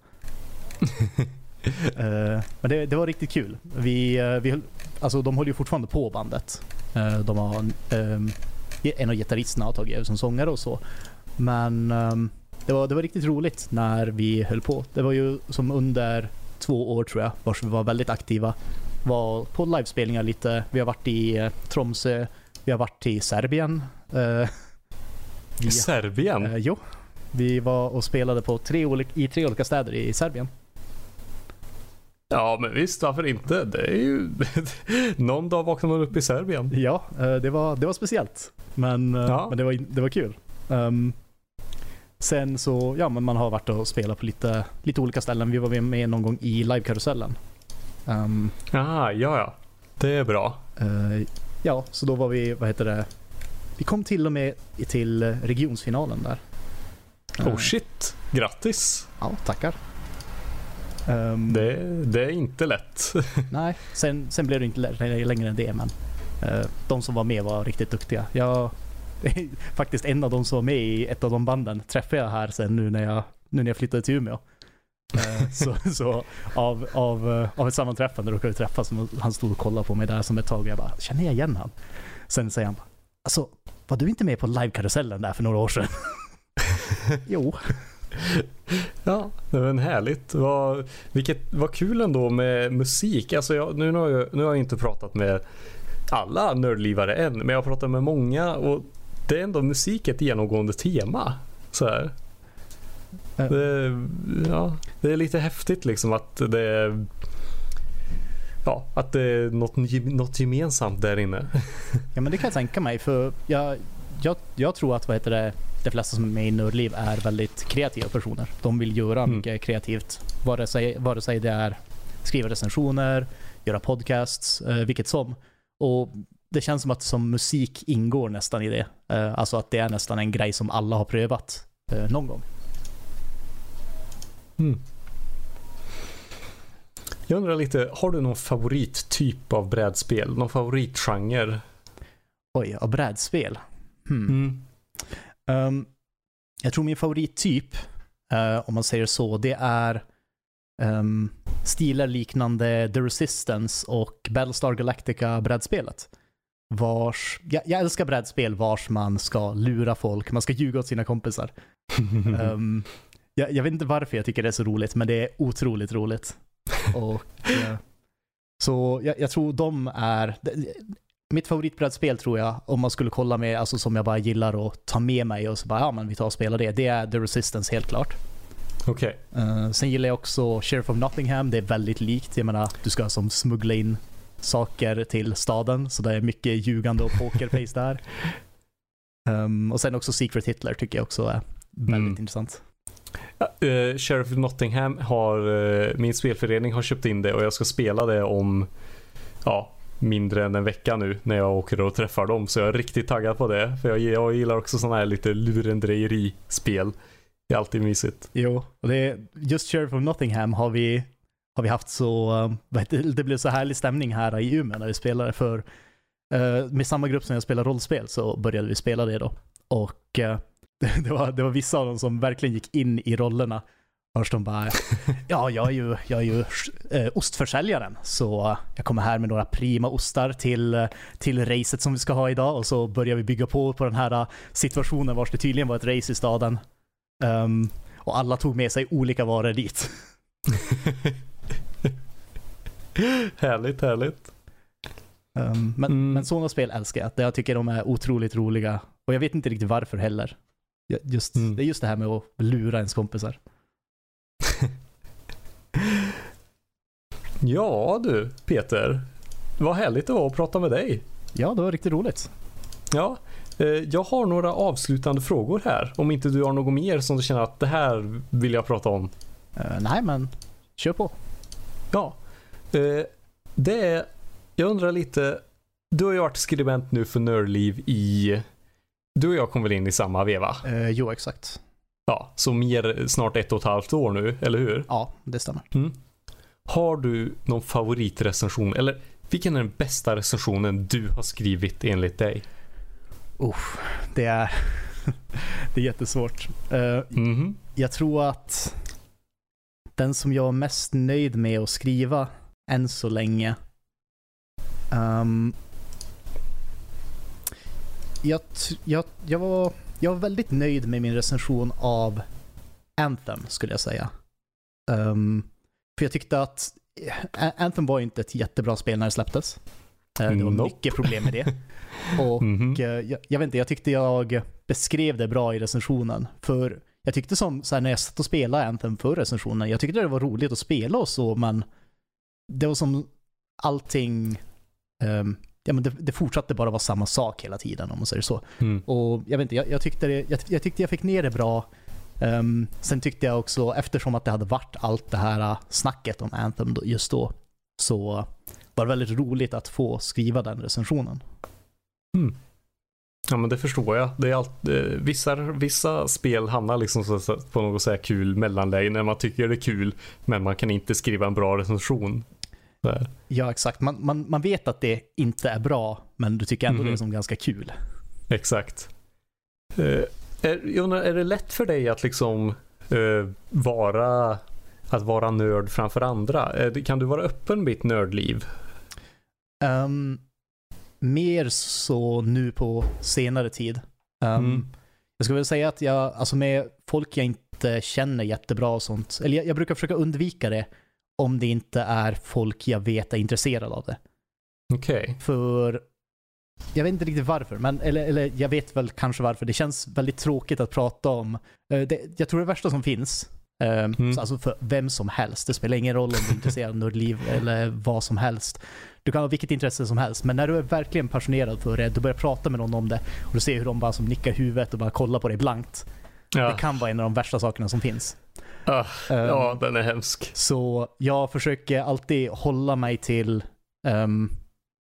men det, det, var riktigt kul. Vi, vi, alltså, de håller ju fortfarande på bandet. de har um, en av gitarristerna har tagit över som sångare och så. Men um, det, var, det var riktigt roligt när vi höll på. Det var ju som under två år tror jag, vars vi var väldigt aktiva. Var på livespelningar lite. Vi har varit i eh, Tromsö, vi har varit i Serbien. Uh, I Serbien? Uh, jo. Vi var och spelade på tre olika, i tre olika städer i Serbien. Ja, men visst, varför inte? Det är ju... Någon dag vaknar man upp i Serbien. Ja, det var, det var speciellt. Men, ja. men det, var, det var kul. Um, Sen så, ja men man har varit och spelat på lite, lite olika ställen. Vi var med någon gång i livekarusellen. Um, ah, ja, ja. Det är bra. Uh, ja, så då var vi, vad heter det? Vi kom till och med till regionsfinalen där. Oh shit, grattis. Ja, tackar. Um, det, det, är inte lätt. nej, sen, sen blev det inte längre än det, men uh, de som var med var riktigt duktiga. Jag faktiskt en av de som var med i ett av de banden träffade jag här sen nu när jag, nu när jag flyttade till Umeå. Eh, så, så av, av, eh, av ett sammanträffande råkade vi träffas. Han stod och kollade på mig där som ett tag och jag bara, känner jag igen han? Sen säger han, alltså var du inte med på livekarusellen där för några år sedan? jo. Ja, det var en härligt. Vad, vilket, vad kul ändå med musik. Alltså jag, nu, har jag, nu har jag inte pratat med alla nördlivare än, men jag har pratat med många och det är ändå musik ett genomgående tema. Så här. Det, ja, det är lite häftigt liksom att det är Ja, att det är något, något gemensamt där inne. ja men det kan jag tänka mig för jag, jag, jag tror att vad heter det, de flesta som är med i Nördliv är väldigt kreativa personer. De vill göra mm. mycket kreativt. Vare sig, vare sig det är skriva recensioner, göra podcasts, eh, vilket som. Och det känns som att som musik ingår nästan i det. Uh, alltså att det är nästan en grej som alla har prövat eh, någon gång. Mm. Jag undrar lite, har du någon favorittyp av brädspel? Någon favoritgenre? Oj, av brädspel? Hmm. Mm. Um, jag tror min favorittyp, eh, om man säger så, det är um, stilar liknande The Resistance och Battlestar Galactica-brädspelet. Vars, jag, jag älskar brädspel vars man ska lura folk, man ska ljuga åt sina kompisar. Um, jag, jag vet inte varför jag tycker det är så roligt, men det är otroligt roligt. Och, eh, så jag, jag tror de är, mitt favoritbrädspel tror jag, om man skulle kolla med, alltså som jag bara gillar att ta med mig och så bara, ja men vi tar och spelar det, det är The Resistance helt klart. Okej. Eh, sen gillar jag också Sheriff of Nottingham, det är väldigt likt. Jag menar, du ska som smuggla in saker till staden, så det är mycket ljugande och pokerface där. Ehm, och sen också Secret Hitler tycker jag också är väldigt Mm. intressant. Ja, eh, Sheriff of Nottingham har, eh, min spelförening har köpt in det och jag ska spela det om, ja, mindre än en vecka nu när jag åker och träffar dem. Så jag är riktigt taggad på det. För jag, jag gillar också sådana här lite lurendrejeri-spel. Det är alltid mysigt. Jo, och det är, just Sheriff of Nottingham har vi, har vi haft så, eh, det, blev så härlig stämning här i Umeå när vi spelade för eh, med samma grupp som jag spelar rollspel så började vi spela det då. Och eh, det, var, det var vissa av dem som verkligen gick in i rollerna. Först de bara, ja jag är ju, jag är ju eh, ostförsäljaren så jag kommer här med några prima ostar till, till racet som vi ska ha idag och så börjar vi bygga på på den här eh, situationen vars det tydligen var ett race i staden. Ehm, och alla tog med sig olika varor dit. härligt, härligt. Ehm, men, Mm. men sådana spel älskar jag. Jag tycker de är otroligt roliga. Och jag vet inte riktigt varför heller. Just, Mm. Det är just det här med att lura ens kompisar. Ja du, Peter. Vad härligt det var att prata med dig. Ja, det var riktigt roligt. Ja, eh, jag har några avslutande frågor här. Om inte du har något mer som du känner att det här vill jag prata om. Eh, nej, men kör på. Ja, eh, det är, jag undrar lite, du har ju varit skribent nu för Nördliv i, du och jag kom väl in i samma veva? Uh, jo, exakt. Ja, så mer snart ett och ett halvt år nu, eller hur? Ja, det stämmer. Har du någon favoritrecension, eller vilken är den bästa recensionen du har skrivit enligt dig? Uff, det är, det är jättesvårt. Eh, Mhm. jag tror att den som jag är mest nöjd med att skriva än så länge. ehm, jag, jag, jag, var, jag var väldigt nöjd med min recension av Anthem skulle jag säga. Ehm, för jag tyckte att eh, Anthem var inte ett jättebra spel när det släpptes. Eh, det var Nope. mycket problem med det. Och och, eh, jag, jag vet inte, jag tyckte jag beskrev det bra i recensionen. För jag tyckte som, så här, när jag satt och spelade Anthem för recensionen, jag tyckte det var roligt att spela och så, men det var som allting, ehm, ja men det, det fortsatte bara vara samma sak hela tiden om man säger så. Mm. Och jag vet inte, jag, jag, tyckte, det, jag, jag tyckte jag fick ner det bra. Ehm, sen tyckte jag också, eftersom att det hade varit allt det här uh, snacket om Anthem just då, så var det väldigt roligt att få skriva den recensionen. Ja men det förstår jag. Det är allt, eh, vissa, vissa spel hamnar liksom på något så här kul mellanläge när man tycker det är kul men man kan inte skriva en bra recension. Här. Ja, exakt. Man, man, man vet att det inte är bra, men du tycker ändå Mhm. det är som ganska kul. Exakt. Eh, är, undrar, är det lätt för dig att liksom eh, vara att vara nörd framför andra? Det- Kan du vara öppen med ditt nördliv? Ehm, mer så nu på senare tid. Ehm, Mm. Jag skulle vilja säga att jag, alltså med folk jag inte känner jättebra och sånt, eller jag, jag brukar försöka undvika det om det inte är folk jag vet är intresserade av det. Okej. För jag vet inte riktigt varför, men eller, eller jag vet väl kanske varför. Det känns väldigt tråkigt att prata om. Eh, det, jag tror det värsta som finns, eh, Mm. så alltså för vem som helst. Det spelar ingen roll om du är intresserad av nördliv eller vad som helst. Du kan ha vilket intresse som helst, men när du är verkligen passionerad för det, du börjar prata med någon om det och du ser hur de bara som nickar huvudet och bara kollar på dig blankt. Ja. Det kan vara en av de värsta sakerna som finns. Ah, Eh, ja, den är hemsk. så jag försöker alltid hålla mig till... ehm,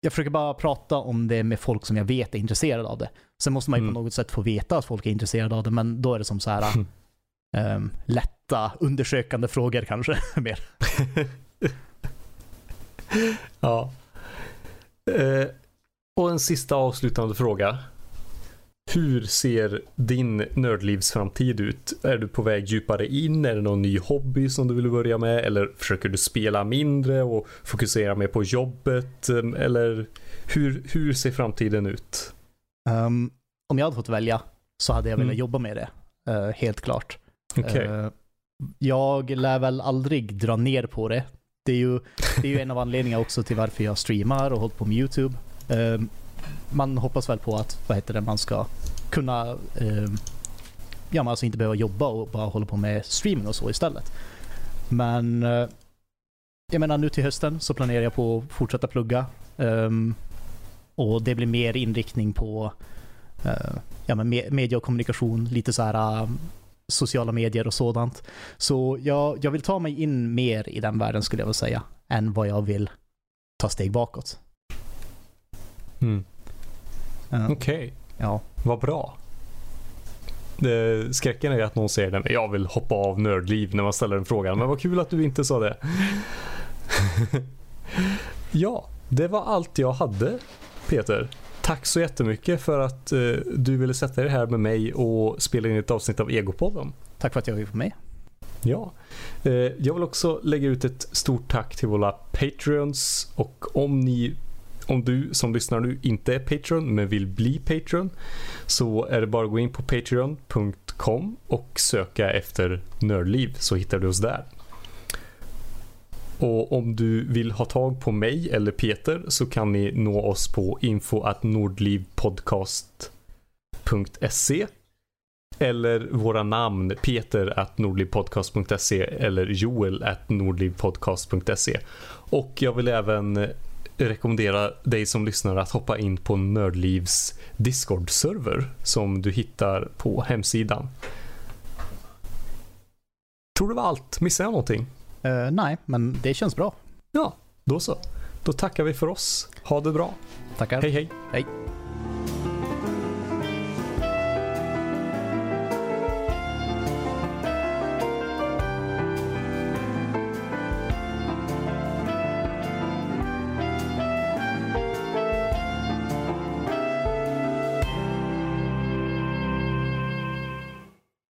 jag försöker bara prata om det med folk som jag vet är intresserade av det. Sen måste man ju Mm. på något sätt få veta att folk är intresserade av det, men då är det som så här ehm, lätta undersökande frågor kanske. mer. ja. Eh, och en sista avslutande fråga. Hur ser din nördlivsframtid ut? Är du på väg djupare in? Är det någon ny hobby som du vill börja med? Eller försöker du spela mindre och fokusera mer på jobbet? Eh, Eller hur, hur ser framtiden ut? Ehm, om jag hade fått välja så hade jag velat Mm. jobba med det, eh, helt klart. Okej. Eh, jag lär väl aldrig dra ner på det. Det är, ju, det är ju en av anledningarna också till varför jag streamar och hållit på med YouTube. Eh, man hoppas väl på att, vad heter det, man ska kunna, eh, ja man alltså inte behöva jobba och bara hålla på med streaming och så istället. Men eh, jag menar nu till hösten så planerar jag på att fortsätta plugga. Ehm, och det blir mer inriktning på eh, ja, men me- media och kommunikation, lite så här um, sociala medier och sådant. Så jag, jag vill ta mig in mer i den världen skulle jag vilja säga, än vad jag vill ta steg bakåt. Mm. Okej, ja. vad bra. Skräcken är att någon säger det, men jag vill hoppa av nördliv när man ställer den frågan. Men vad kul att du inte sa det. ja, det var allt jag hade, Peter. Tack så jättemycket för att eh, du ville sätta dig här med mig och spela in ett avsnitt av Egopodden. Tack för att jag fick vara med. Ja, eh, jag vill också lägga ut ett stort tack till våra Patreons och om ni om du som lyssnar nu inte är Patreon men vill bli Patreon så är det bara att gå in på patreon.com och söka efter Nördliv så hittar du oss där. Och om du vill ha tag på mig eller Peter så kan ni nå oss på info.nordlivpodcast.se eller våra namn Peter at nordlivpodcast.se eller Joel at nordlivpodcast.se. Och jag vill även rekommendera dig som lyssnar att hoppa in på Nördlivs Discord-server som du hittar på hemsidan. Tror det var allt. Missade jag någonting? Eh, nej, men det känns bra. Ja, då så. Då tackar vi för oss. Ha det bra. Tackar. Hej hej. Hej.